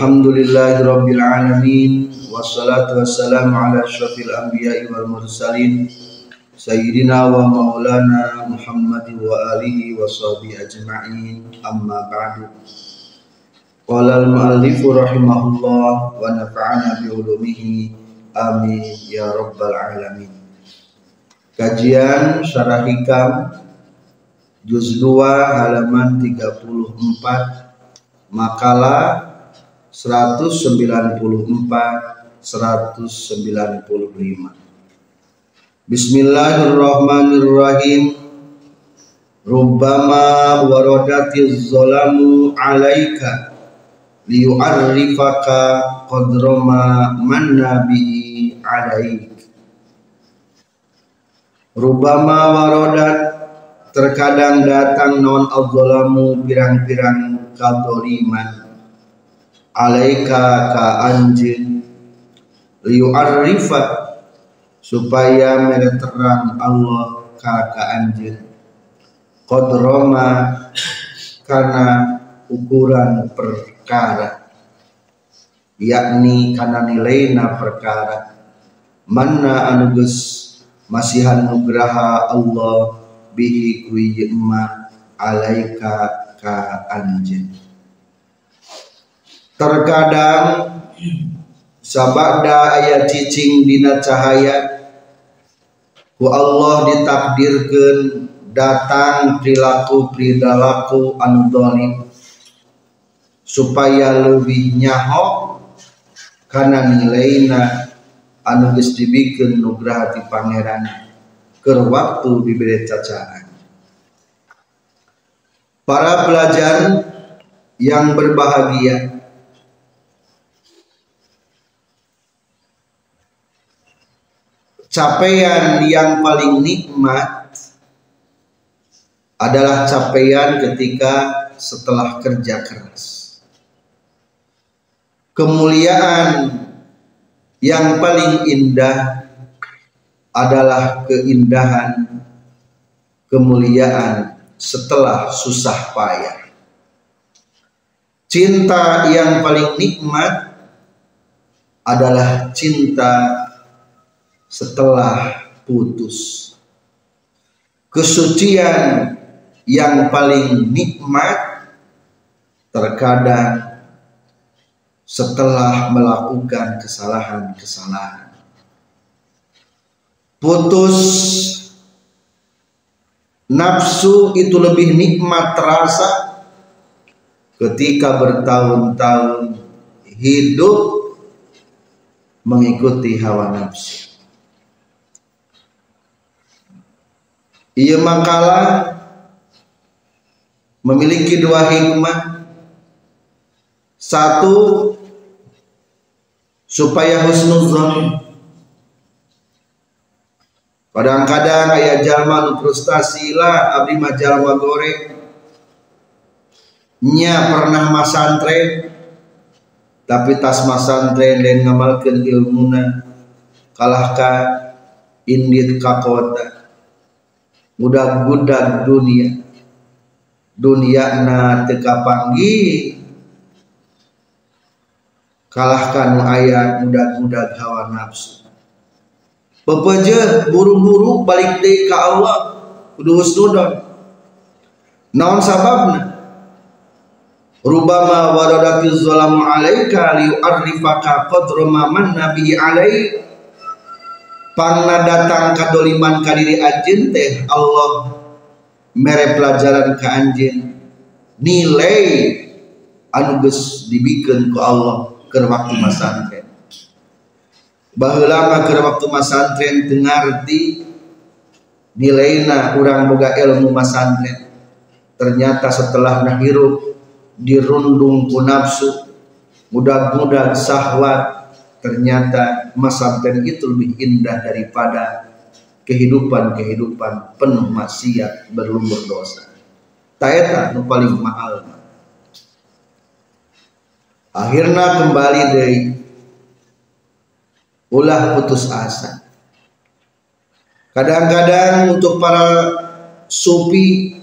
Alhamdulillahirabbil alamin wassalatu wassalamu ala asyrafil anbiya'i wal mursalin sayyidina wa maulana Muhammad wa alihi wa sahbihi ajma'in amma ba'du. Qala al-muallif rahimahullah wa nafa'ana bi ulumihi amin ya rabbal alamin. Kajian Syarah Hikam Juz 2 halaman 34 Makalah 194 195 Bismillahirrahmanirrahim. Rubbama waradatiz zolamu alaika liyu'arrifaka qadrama man nabihi alaika Rubama warodat terkadang datang non adzalamu pirang-pirang kadoliman alaika ka anjin arifa supaya mereterang Allah ka ka anjin kodroma karena ukuran perkara yakni karena nilainya perkara. Mana anugus masihan nugraha Allah bihi kuyi alaika ka anjen terkadang sabada ayat cicing dina cahaya ku Allah ditakdirkan datang perilaku perilaku anu dolim supaya lebih nyaho karena nilainya anu geus dibikeun nugraha ti pangeran keur waktu diberi cacaan para pelajar yang berbahagia capaian yang paling nikmat adalah capaian ketika setelah kerja keras kemuliaan yang paling indah adalah keindahan kemuliaan setelah susah payah. Cinta yang paling nikmat adalah cinta setelah putus. Kesucian yang paling nikmat terkadang setelah melakukan kesalahan-kesalahan. Putus nafsu itu lebih nikmat terasa ketika bertahun-tahun hidup mengikuti hawa nafsu. Ia makalah memiliki dua hikmah. Satu, supaya husnuzon kadang-kadang ayah jalma frustasi lah abdi mah goreng. Nya pernah masantren tapi tas masantren dan ngamalkeun ilmuna. Kalahkan indit kakota budak-budak dunia dunia na teka panggih kalahkan ayat mudah-mudah hawa nafsu. Pepeje buru-buru balik deh ke Allah. Kudu husnudon. Naon sababna? Rubama waradati zalamu alaika liu'arrifaka qadra ma manna bihi alaik pangna datang kadoliman kadiri anjeun teh Allah mere pelajaran ke anjeun. Nilai anu geus dibikeun ku Allah ke waktu masantren. Bahwa ke waktu masantren dengarti nilainya orang boga ilmu masantren. Ternyata setelah nahirup dirundung ku nafsu mudah-mudah sahwat ternyata masa itu lebih indah daripada kehidupan-kehidupan penuh maksiat berlumur dosa. Taeta nu paling mahal. Akhirnya kembali dari ulah putus asa. Kadang-kadang untuk para supi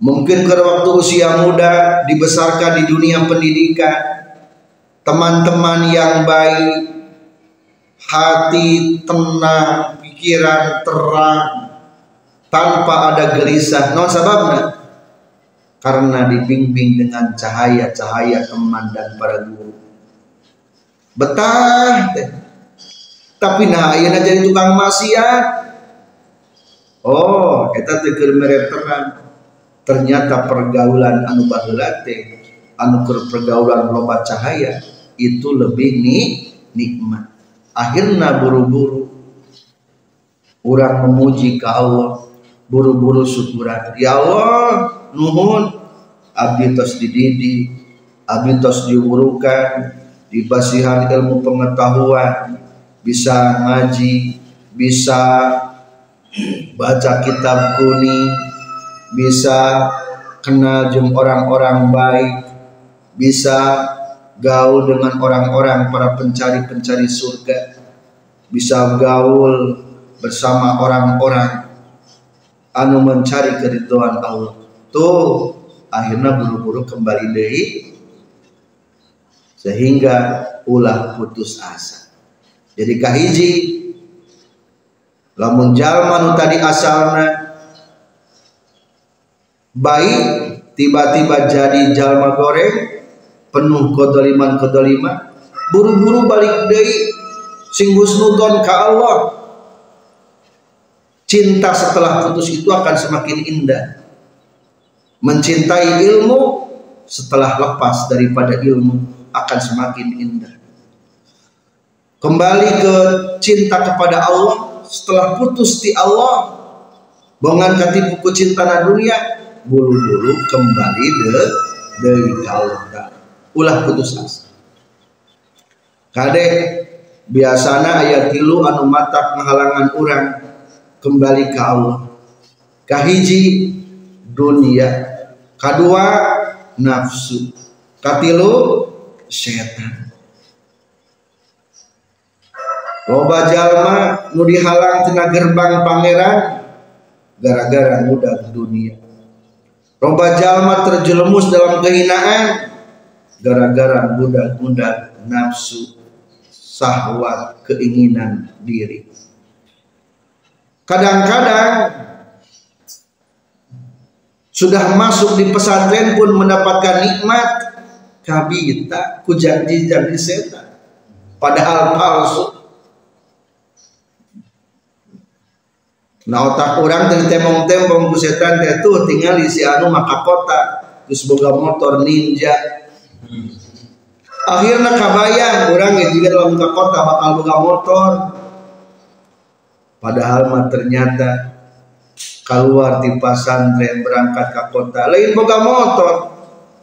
mungkin ke waktu usia muda dibesarkan di dunia pendidikan teman-teman yang baik hati tenang pikiran terang tanpa ada gelisah non sababnya karena dibimbing dengan cahaya-cahaya teman dan para guru. Betah teh. Tapi nah ayeuna jadi tukang maksiat. Oh, eta teh keur terang. Ternyata pergaulan anu baheula anu pergaulan loba cahaya itu lebih nih nikmat. Akhirnya buru-buru orang memuji ke Allah, buru-buru syukuran. Ya Allah, nuhun abdi tos dididi abdi tos diurukan dibasihan ilmu pengetahuan bisa ngaji bisa baca kitab kuning bisa kenal jeng orang-orang baik bisa gaul dengan orang-orang para pencari-pencari surga. Bisa gaul bersama orang-orang anu mencari keridhaan Allah. Tuh akhirnya buru-buru kembali deh sehingga ulah putus asa. Jadi kahiji lamun jalma nu tadi asalna baik tiba-tiba jadi jalma goreng penuh kodoliman kodoliman buru-buru balik deh. Sing husnudon ke Allah. Cinta setelah putus itu akan semakin indah. Mencintai ilmu setelah lepas daripada ilmu akan semakin indah. Kembali ke cinta kepada Allah. Setelah putus di Allah bongan kati buku cinta na dunia bulu-bulu kembali de dari Allah ulah putus asa. Kade biasana ayat tilu anu matak menghalangan orang kembali ke Allah. Kahiji dunia. Kedua nafsu. Katilu setan. Loba jalma nu dihalang tina gerbang pangeran gara-gara mudah dunia. Loba jalma terjerumus dalam kehinaan gara-gara mudah-mudah nafsu sahwat keinginan diri. Kadang-kadang sudah masuk di pesantren pun mendapatkan nikmat kabita ku janji-janji setan. Padahal palsu. Nah otak orang dari temong-temong ku setan itu tinggal di si anu maka kota. Terus boga motor ninja akhirnya kabayang orang yang juga dalam kota bakal boga motor. Padahal mah ternyata keluar di pesantren berangkat ke kota. Lain boga motor.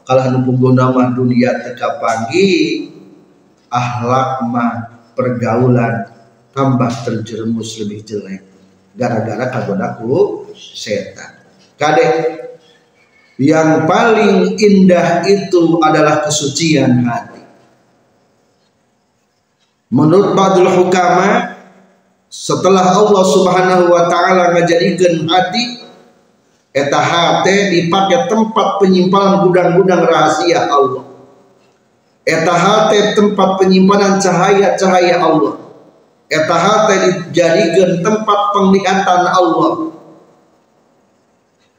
Kalau anu pengguna mah dunia teka pagi ahlak mah pergaulan tambah terjerumus lebih jelek. Gara-gara kagodaku setan. Kade yang paling indah itu adalah kesucian hati menurut Badul Hukama setelah Allah subhanahu wa ta'ala ngajadikan hati eta hati dipakai tempat penyimpanan gudang-gudang rahasia Allah. Eta hati tempat penyimpanan cahaya-cahaya Allah. Eta hati dijadikan tempat penglihatan Allah.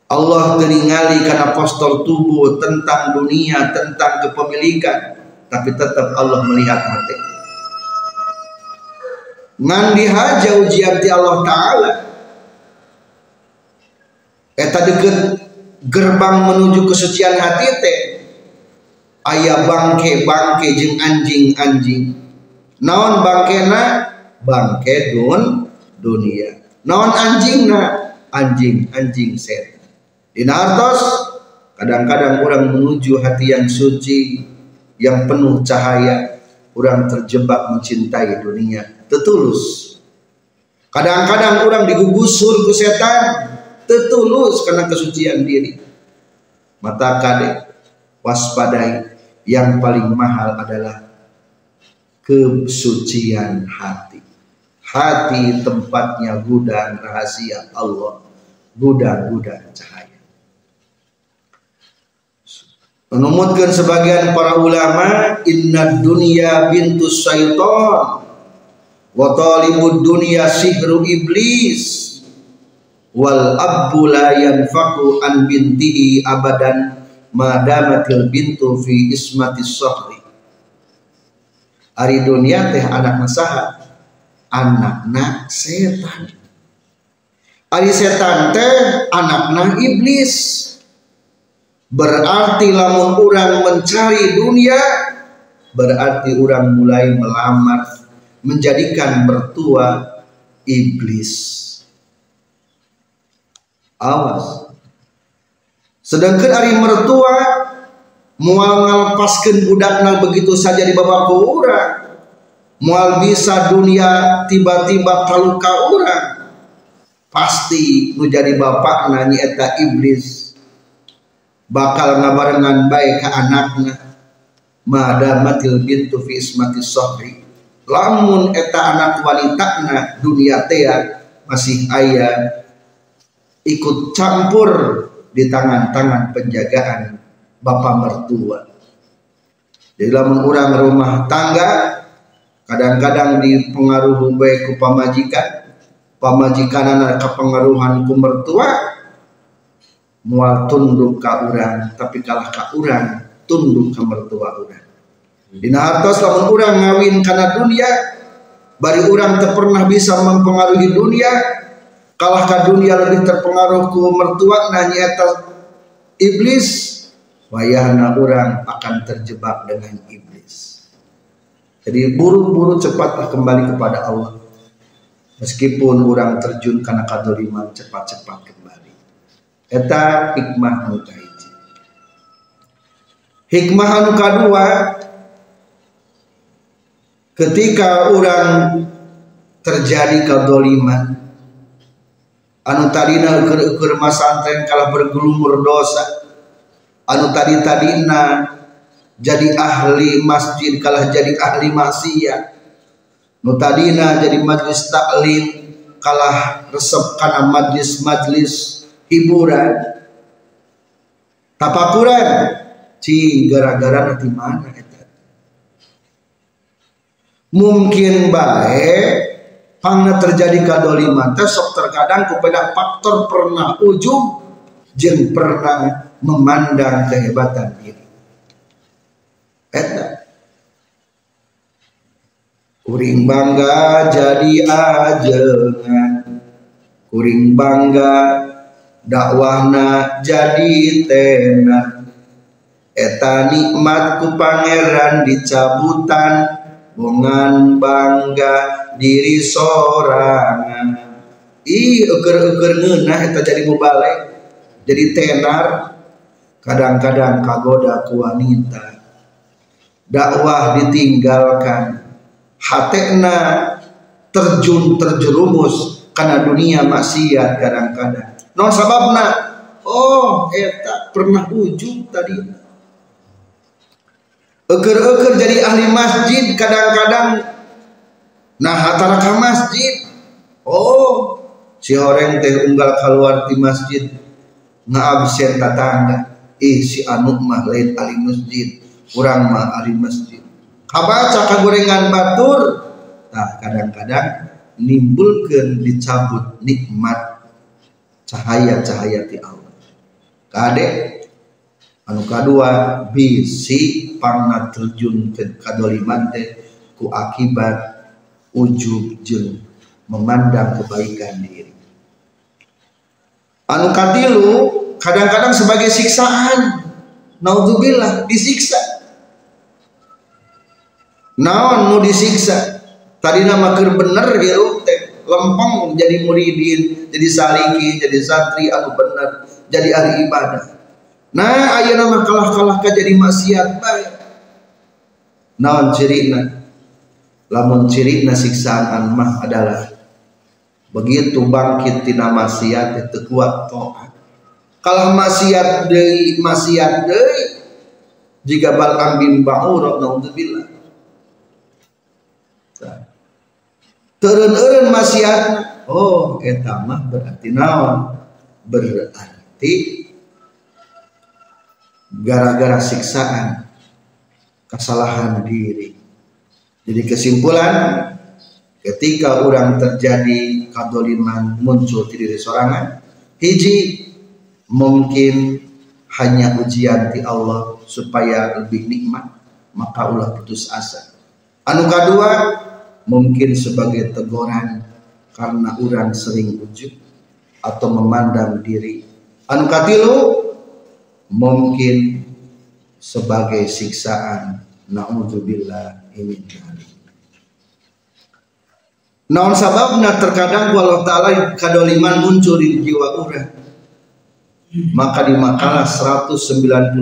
Allah teringali karena postur tubuh tentang dunia, tentang kepemilikan, tapi tetap Allah melihat hati ngan dihaja ujian ti Allah Ta'ala. Eta deket gerbang menuju kesucian hati teh ayah bangke bangke jeng anjing anjing. Naon bangkena? Bangke dun dunia. Naon anjing na anjing anjing setan dina artos kadang-kadang orang menuju hati yang suci yang penuh cahaya orang terjebak mencintai dunia tetulus kadang-kadang orang digugusur ke setan tetulus karena kesucian diri. Mata kadek waspadai. Yang paling mahal adalah kesucian hati. Hati tempatnya gudang rahasia Allah. Gudang-gudang cahaya. Menumutkan sebagian para ulama inna dunia bintu syaitan wa talibud dunia sihru iblis. Wal abbu la yanfaqu an bintihi abadan madamatil bintu fi ismati sahri. Ari dunia teh anak nasaha anakna setan. Ari setan teh anakna iblis. Berarti lamun orang mencari dunia berarti orang mulai melamar menjadikan mertua iblis. Awas. Sedangkan hari mertua mual ngalepaskan budakna begitu saja di bawah orang mual bisa dunia tiba-tiba taluka orang pasti nu jadi bapak nanya eta iblis. Bakal ngabarengan baik ke anaknya. Matil bintu fi ismati sohri lamun eta anak wanita na dunia tea masih ayah ikut campur di tangan-tangan penjagaan bapak mertua. Di dalam orang rumah tangga kadang-kadang dipengaruhi baik ku pamajikan, pamajikan anak kepengaruhan ku mertua mual tunduk ke orang tapi kalah ke orang tunduk ke mertua orang. Dina hartos lamun orang ngawin karena dunia bari orang tak pernah bisa mempengaruhi dunia kalahkah dunia lebih terpengaruh ku mertua nanya iblis wayahna orang akan terjebak dengan iblis. Jadi buru-buru cepatlah kembali kepada Allah. Meskipun orang terjun karena kadoliman cepat-cepat kembali. Eta hikmah kahiji hikmah anu kedua ketika orang terjadi kadoliman anu tadina ukur-ukur masantren kalah bergelumur dosa anu tadi tadina jadi ahli masjid kalah jadi ahli maksiat nu tadina jadi majlis taklim kalah resep karena majlis-majlis hiburan. Tapakuran cing gara-gara nanti mana mungkin baik Pangna terjadi kadoliman sok terkadang kepada faktor pernah ujung jeng pernah memandang kehebatan diri. Eta. Kuring bangga jadi ajengan. Kuring bangga dakwahna jadi tenan. Eta nikmat ku pangeran dicabutan bongan bangga diri sorangan. Ih eger-eger ngeunah eta jadi mubalek jadi tenar kadang-kadang kagoda ku wanita. Dakwah ditinggalkan. Hatena terjun terjerumus karena dunia maksiat kadang-kadang. Non sababna. Oh eta pernah ujung tadi eger-eger jadi ahli masjid kadang-kadang. Nah hatara ke masjid. Oh si orang teh unggal keluar di masjid. Absen tatangga. Ih si anu mah lain ahli masjid. Kurang mah ahli masjid. Kabaca kagorengan batur. Nah kadang-kadang nimbulkan dicabut nikmat cahaya-cahaya di Allah. Kade? Anu kedua bisi pangna terjun ke kadoliman teh ku akibat ujub jeng memandang kebaikan diri. Anu katilu kadang-kadang sebagai siksaan. Naudzubillah disiksa. Naon mau disiksa? Tadi nama ker bener gitu teh. Lempeng jadi muridin jadi saliki jadi santri anu bener. Jadi ahli ibadah nah ayo nama kalah-kalah jadi maksiat baik. Naon cirina? Lamun cirina siksaan mah adalah begitu bangkit tina maksiat itu kuat toat kalau maksiat deui maksiat deui jika bal ambin ba'urah naudzubillah turun-turun maksiat oh eta mah berarti naon? Berarti gara-gara siksaan kesalahan diri. Jadi kesimpulan ketika orang terjadi kadoliman muncul di diri sorangan hiji mungkin hanya ujian di Allah supaya lebih nikmat maka ulah putus asa. Anu kedua mungkin sebagai teguran karena orang sering ujub atau memandang diri. Anu katilu mungkin sebagai siksaan naudzubillah ini Naon sababna terkadang Allah Ta'ala kadoliman muncul di jiwa orang. Maka di makalah 195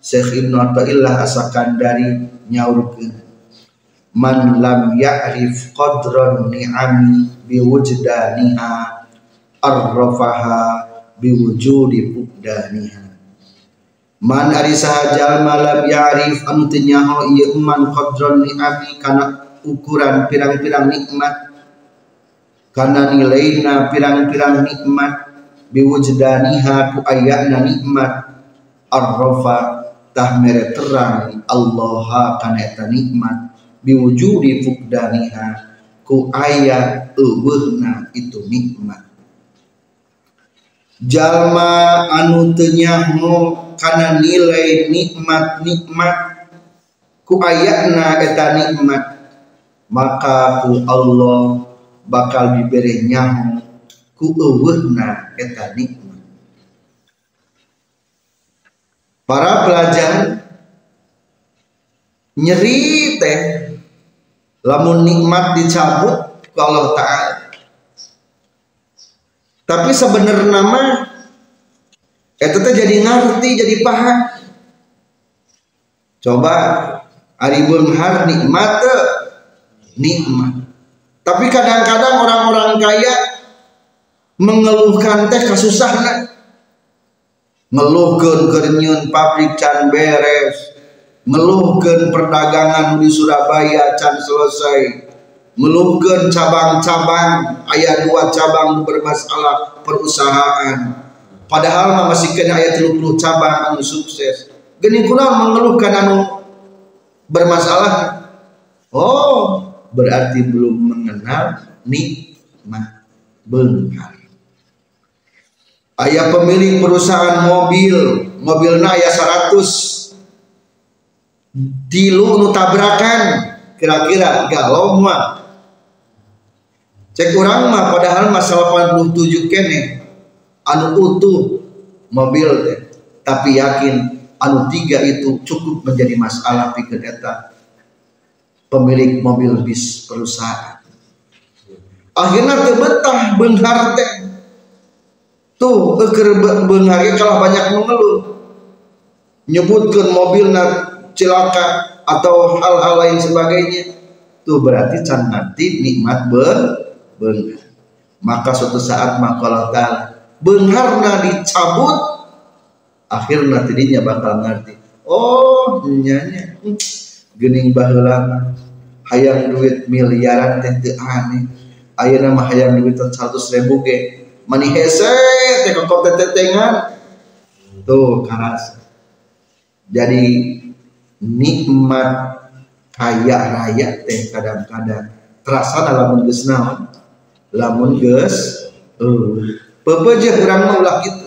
Syekh Ibnu Athaillah Asakandari nyaurkeun man lam ya'rif qadran ni'ami biwujdaniha arrafaha biwujudi fuqdaniha man ari saha malam ya'rif anu teu nyaho ieu man qadran ni'ami kana ukuran pirang-pirang nikmat. Kana nilaina pirang-pirang nikmat biwujdaniha ku ayana nikmat. Arrafa tah mere terang Allah kana eta nikmat. Biwujudi fukdaniha ku aya eueuhna itu nikmat jalma anu teu nyaho kana nilai nikmat-nikmat. Ku ayana eta nikmat. Maka ku Allah bakal diberi nyaho ku eueuhna eta nikmat. Para pelajar nyeri teh lamun nikmat dicabut ke Allah Ta'ala tapi sebenarnya nama itu tuh jadi ngerti jadi paham. Coba hari benghar nikmat nikmat. Tapi kadang-kadang orang-orang kaya mengeluhkan teh kesusahan ngeluhkan kernyun pabrik can beres. Meluhkan perdagangan di Surabaya can selesai meluhkan cabang-cabang ayat dua cabang bermasalah perusahaan. Padahal masih kena ayat 30 cabang anu sukses. Gini kuna mengeluhkan anu bermasalah? Oh berarti belum mengenal nikmat benar. Ayah pemilik perusahaan mobil mobilnya ayah 100 tilu nu tabrakan kira-kira galau mah cek orang mah padahal masalah 87 kene anu utuh mobil deh tapi yakin anu tiga itu cukup menjadi masalah pikir eta pemilik mobil bis perusahaan. Akhirnya tebetah benghar teh. Tuh eker benghar kalau banyak mengeluh. Nyebutkan mobilnya celaka atau hal-hal lain sebagainya. Itu berarti can nanti nikmat ber benghar maka suatu saat makalah ta'ala benharna dicabut akhirnya tidinya bakal ngerti. Oh nyanya gening baheula hayang duit miliaran teh teu aneh. Ayeuna mah hayang duit 100 ribu ge. Mani hese teh kok tetengan. Tuh karas. Jadi nikmat kaya raya teh kadang-kadang terasa dalam geus naon lamun geus uh, pepeje urang ulah gitu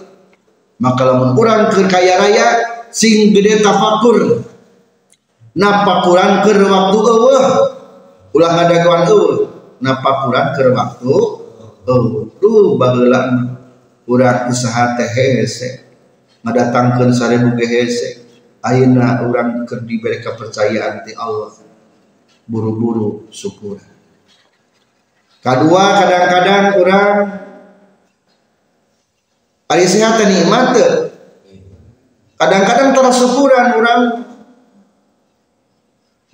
maka lamun urang keur kaya raya sing gede tafakur. Napakuran keur waktu eueuh? Ulah ngadaguan eueuh. Napakuran keur waktu eueuh? Duh baheula urang usaha teh hese. Ngadatangkeun sarebu ge hese. Aina orang keur diberi kepercayaan di Allah. Buru-buru syukur kedua kadang-kadang orang ari sehat nikmat kadang-kadang tersyukuran orang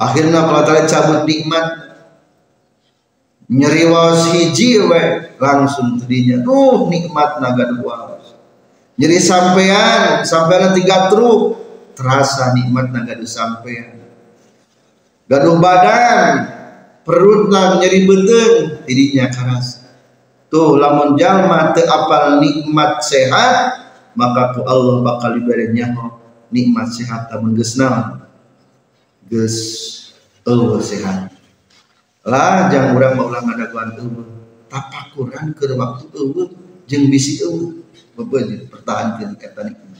akhirnya kalau tadi cabut nikmat nyeriwas hiji we langsung tadinya duh nikmat naga dua. Nyeri sampean sampean tiga truk terasa nikmat naga sampean. Gaduh badan perut lah nyeri beten tidinya keras. Tuh lamun jalma teu apal nikmat sehat maka ku Allah bakal diberi nyaho nikmat sehat tamun geus naon geus eueuh sehat. Lah jang urang maulang ngadaguan eueuh. Tapakuran keur waktu eueuh jeung bisi eueuh. Bebeujeuh pertahankeun eta nikmat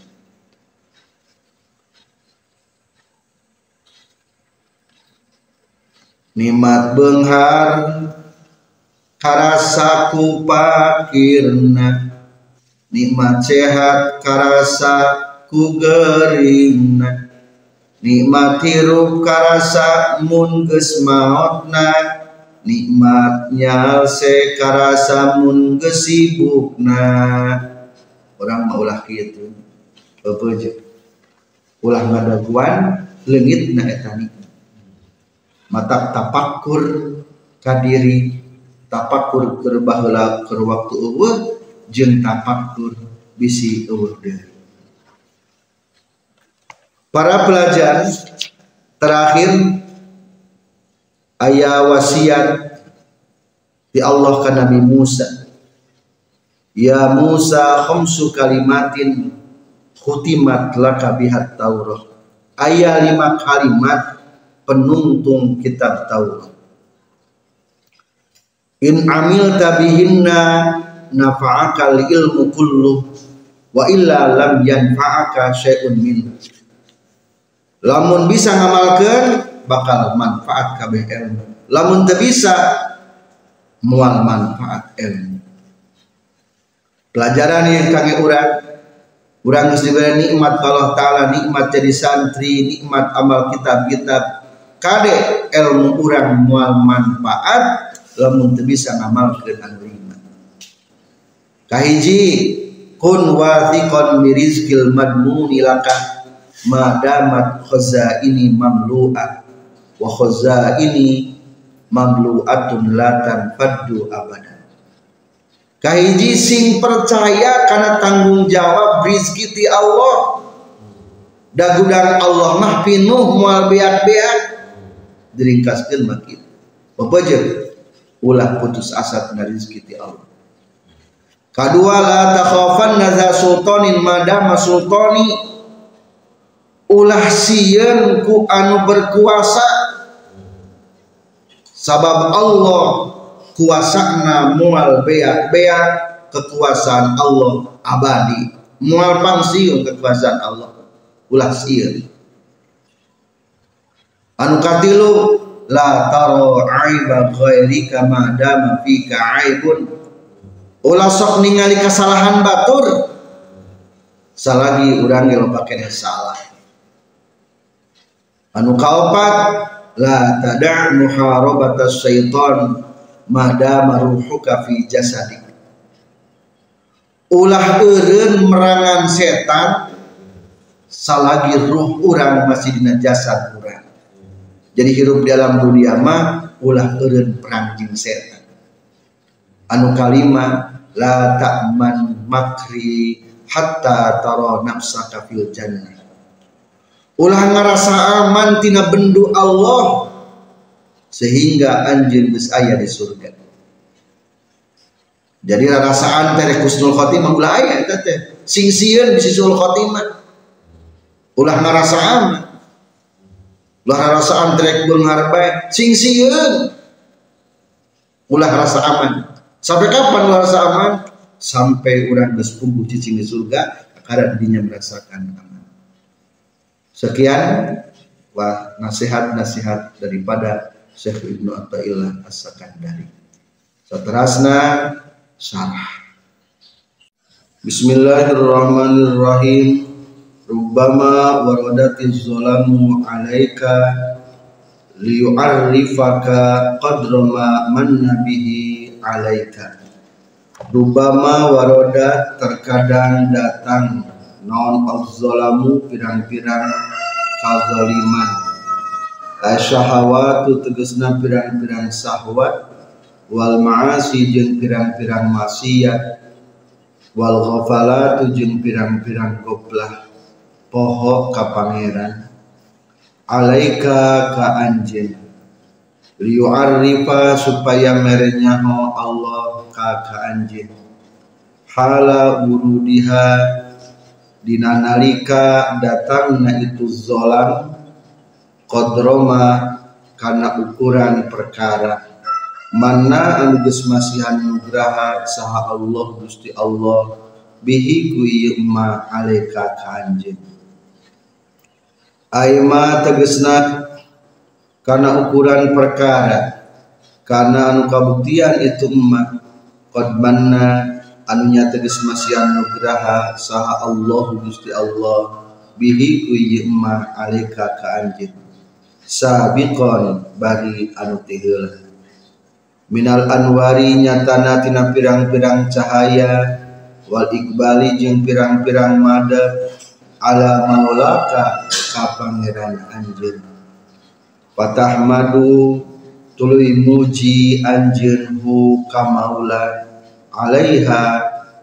nikmat benghar karasa ku pakirna. Nikmat sehat karasa ku gerina nikmat hirup karasa mun geus maotna. Nikmat nyalse karasa mun geus sibukna. Orang maulah kitu bebeuje ulah ngadaguan leungitna eta nikmat mata tapakur kadiri tapakur keur baheula keur waktu tafakur bisi eueuh Para pelajar terakhir ayat wasiat di Allah ke Nabi Musa. Ya Musa khamsu kalimatin khutimat laka bihat Taurat. Ayat lima kalimat penuntung kitab Taurat. In amil tabihinna nafa'aka ilmu kullu wa illa lam yanfa'aka syai'un min lamun bisa ngamalkan bakal manfaat kabeh ilmu. Lamun teu bisa mual manfaat ilmu. Pelajaran yang kangge urang urang geus diberi nikmat Allah taala nikmat jadi santri nikmat amal kitab-kitab kade ilmu urang mual manfaat lamun teu bisa ngamalkeun anu kahiji kun wathiqan birizqil madmuni laka madamat ini mamlu'ah wa ini mamlu'atun latan tanfaddu abadan. Kahiji sing percaya karena tanggung jawab rizki ti Allah da gudang Allah mah pinuh moal beak-beak diringkaskeun mah kitu ulah putus asa tina rizki ti Allah. Kedua la takhafan naza sultanin madama sultani. Ulah sieun ku anu berkuasa. Sabab Allah kuasana mual beak-beak kekuasaan Allah abadi. Mual pangsiun kekuasaan Allah. Ulah sieun anu katilu la taro aiba ghairika madama fika aibun. Ulah sok ningali kesalahan batur salagi urang pakai salah. Anu kaopat la tada' muharabata syaitan madama ruhuka fi jasadik. Ulah eureun merangan setan salagi ruh urang masih dina jasad urang jadi hidup dalam dunia mah ulah eureun perang jeung setan. Anu kalima la ta'man makri hatta tara nafsaka fil jannah. Ulah ngerasa aman tina bendu Allah sehingga anjeun geus aya di surga. Jadi rasaan teh kusnul khotimah ulah aya eta teh. Sing sieun bisi sul khotimah. Ulah ngerasa aman ulah rasaan teh beunghar bae sing sieun ulah rasa aman Sampai kapan merasa aman? Sampai orang geus puguh cicing di surga karena dirinya merasakan aman. Sekian wah nasihat-nasihat daripada Syekh Ibnu Athaillah As-Sakandari. Seterusnya syarah. Bismillahirrahmanirrahim. Rubbama waradatiz zalamu alaika liyu'arrifaka qadra ma manna bihi alaika. Rubama waroda terkadang datang non az-zalamu pirang-pirang kazaliman asyahawatu tegesna pirang-pirang sahwat wal ma'asi jeung pirang-pirang maksiat wal ghafalatu jeung pirang-pirang goblah poho ka pangeran. Alaika ka anjeun liyu'arrifa supaya merenyaho Allah ka ka anjeun hala urudiha dinanalika datangna itu zolam kodroma karena ukuran perkara. Mana anu geus masihan nugraha saha Allah Gusti Allah bihi ku ma alaika kanjeng aima tegesna karena ukuran perkara. Karena anu kabuktian itu emak qad manna anu nyata geus masihan nugraha saha Allah Gusti Allah. Bihi ku ma alaika kanjeng sabiqon bari anu tiheula minal anwari nyatana tina pirang-pirang cahaya. Wal iqbali jeung pirang-pirang madab ala maulaka ka pangeran anjeun patahmadu tuluy muji anjeun hu ka maula alaiha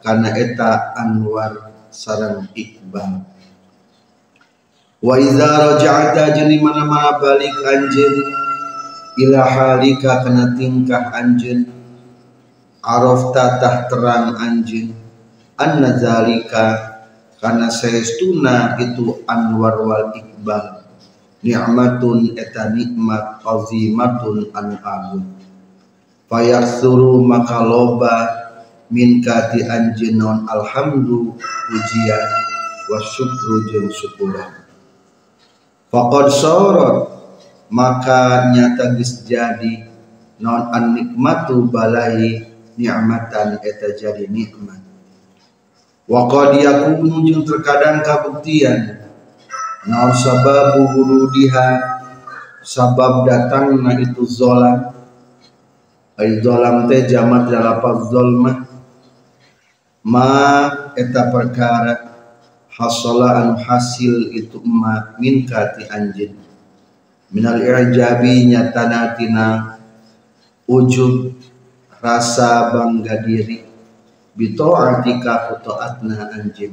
kana eta anwar sareng iqbal. Wa iza raja'ata jeung mana-mana balik anjeun ila halika kana tingkah anjeun arafta tah terang anjeun anna zalika kana saestuna itu anwar wal iqbal. Ni'matun eta nikmat azimatun anu agung fayaksuru maka loba min kati anjeun non alhamdu pujian wa syukru jeung syukuran Fakad sorot maka nyata geus jadi non an nikmatu balai ni'matan eta jadi nikmat. Wa qad yakunu jeung terkadang kabuktian. Non sababu hurudiha sabab datangna itu zolam. Ay zolam teh jamat lafaz zolmah. Ma eta perkara hasala anu hasil itu ma min kati anjeun minal i'jabi nyatana tina ujub rasa bangga diri bita'atika kutaatna anjeun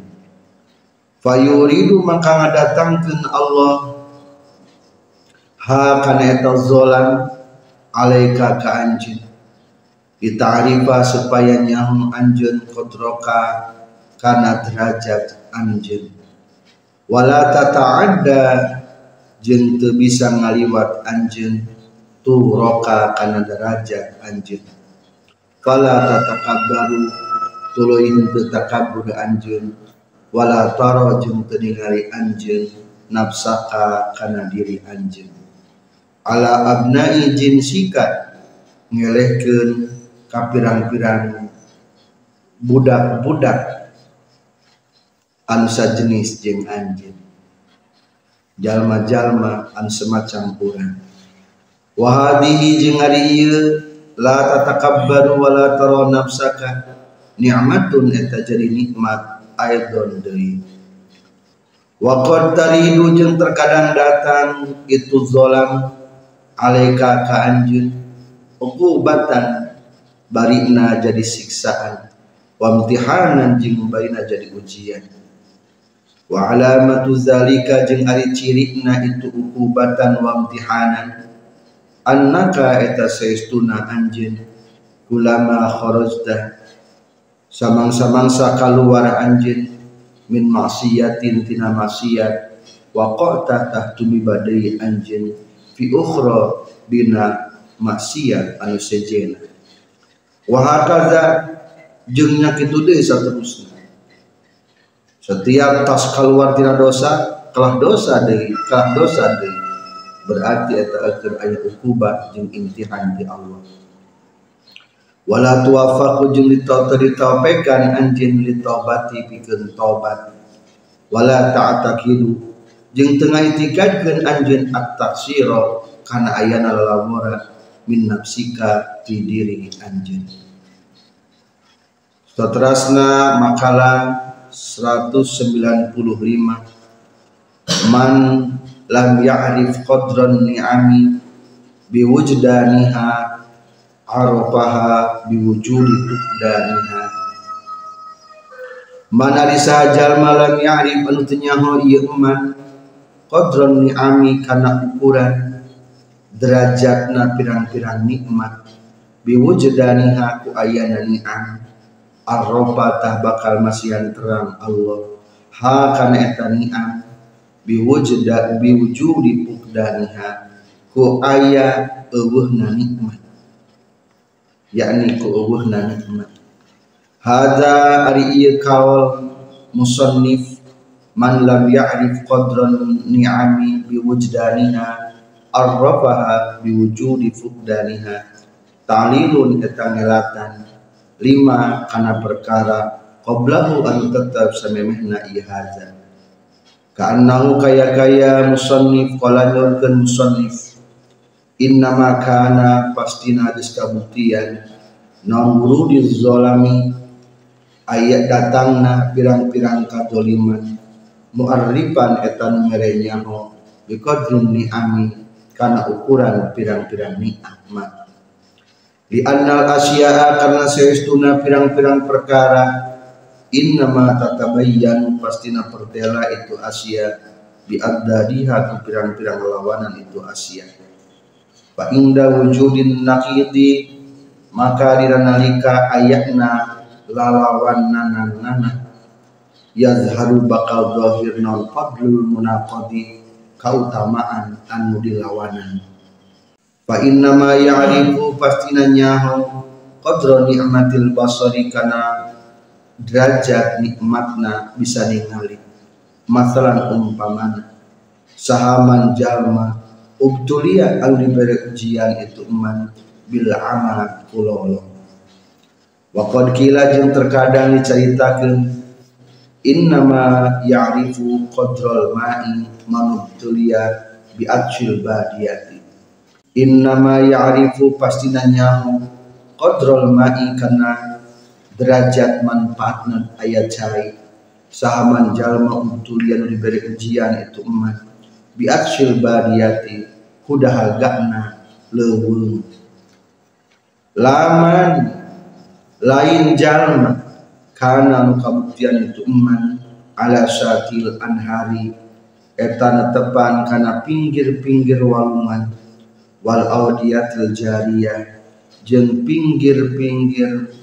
fayuridu maka ngadatangkeun Allah ha kana eta zolam alaika ka anjeun ditarifa supaya nyaho anjeun kodroka kana derajat anjeun wala tata'adda jeung teu bisa ngaliwat anjeun tu roka kana derajat anjeun fala tatakabbaru tuluy teu takabbur anjeun wala tara jeung teu ningali anjeun nafsaka kana diri anjeun ala abnai jinsika ngelehkeun kapirang-pirang budak-budak. Anu sajenis jeung anjeun jalma-jalma anu semacam urang wa hadhihi jeung ari ieu la tatakabbaru wa la tara nafsaka ni'matun eta jadi nikmat aidon deui wa qad taridu jeung terkadang datang itu zolam alaika ka anjeun uqubatan barina jadi siksaan wa imtihanan jeung barina jadi ujian. Wa alamatu zalika jeung ari cirina itu ukubatan wa imtihanan annaka eta saestuna anjeun kulama kharajta samang-samangsa kaluar anjeun min maksiatin tina maksiat. Wa qata tahtumi badai anjeun fi ukhra dina maksiat anu sejena. Wa hakaza jeung nya kitu deui saterusna. Setiap tas keluar tina dosa kelah dosa deui kelah dosa deui berarti eta akhir ayat ukubah jeung imtihan di Allah wala tuwafaqu jeung ditaupekan anjeun litobati pikeun tobat. Wala ta'taqidu jeung tengah itikadkeun anjeun at-taksira kana ayana lalamura min nafsika ti diri anjeun. Seterusna makalah 195 Man lam ya'rif qadran ni'ami biwujdaniha arafaha biwujudi tuqdaniha Mana risajal malam ya'rif anu tenyaho ieu eman qadran ni'ami kana ukuran. Derajatna pirang-pirang nikmat. Biwujdaniha ku ayana ni'am. Arroba tah bakal masihan terang Allah. Ha kana eta ni'am. Biwujda biwujudi pukdaniha ku aya eueuhna nikmat yakni ku eueuhna nikmat hada ari ieu kaul musannif man lam ya'rif qadran ni'ami biwujdaniha arrafaha biwujudi fukdaniha ta'lilun eta ngelatan lima kana perkara qablahu an tetap samemehna ieu haza. Ka'annahu kaya-kaya musannif qala nurkeun musannif innama kana pastina geus kabuktian non wurudi zolami ayat datangna pirang-pirang kadoliman. Muarrifan eta nu merenyaho biqadrin ni'ami kana ukuran pirang-pirang nikmat di annal asya'a karena seistuna pirang-pirang perkara innama tatabayyan pastina pertela itu asya bi addadiha pirang-pirang lawanan itu asya fa inda wujudin naqidi maka diranalika ayatna lalawan nanan nana yazharu bakal zahir non fadlul munaqadi kautamaan anu dilawanan. Fa inna ma ya'rifu pastina nyaho qadra ni'matil basari kana derajat nikmatna bisa ningali. Masalan umpamana sahaman jalma ubtulia anu diberi ujian itu eman bil amal kulolo wa qad kila jeung terkadang diceritakeun innama ya'rifu qadral ma'i manubtulia bi atshil badiyati. Innama ya'rifu pasti nanyahu qadrul ma'i kana derajat manfaatna ayat cai sahaman jalma utulian diberi ujian itu emat biatsil bariyati kudah gakna leuweung laman lain jalma kana nu kabuktian itu eman ala syakil anhari. Etana tepan kana pinggir-pinggir walungan wal audiyatil jariyah. Jeung pinggir-pinggir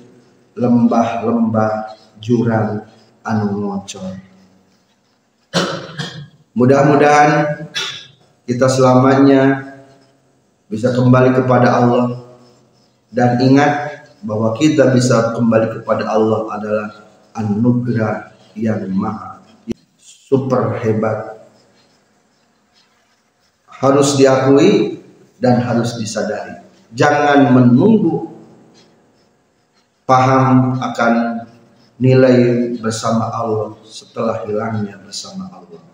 lembah-lembah jurang anu ngocor mudah-mudahan kita selamanya bisa kembali kepada Allah dan ingat bahwa kita bisa kembali kepada Allah adalah anugerah yang maha super hebat harus diakui dan harus disadari. Jangan menunggu paham akan nilai bersama Allah setelah hilangnya bersama Allah.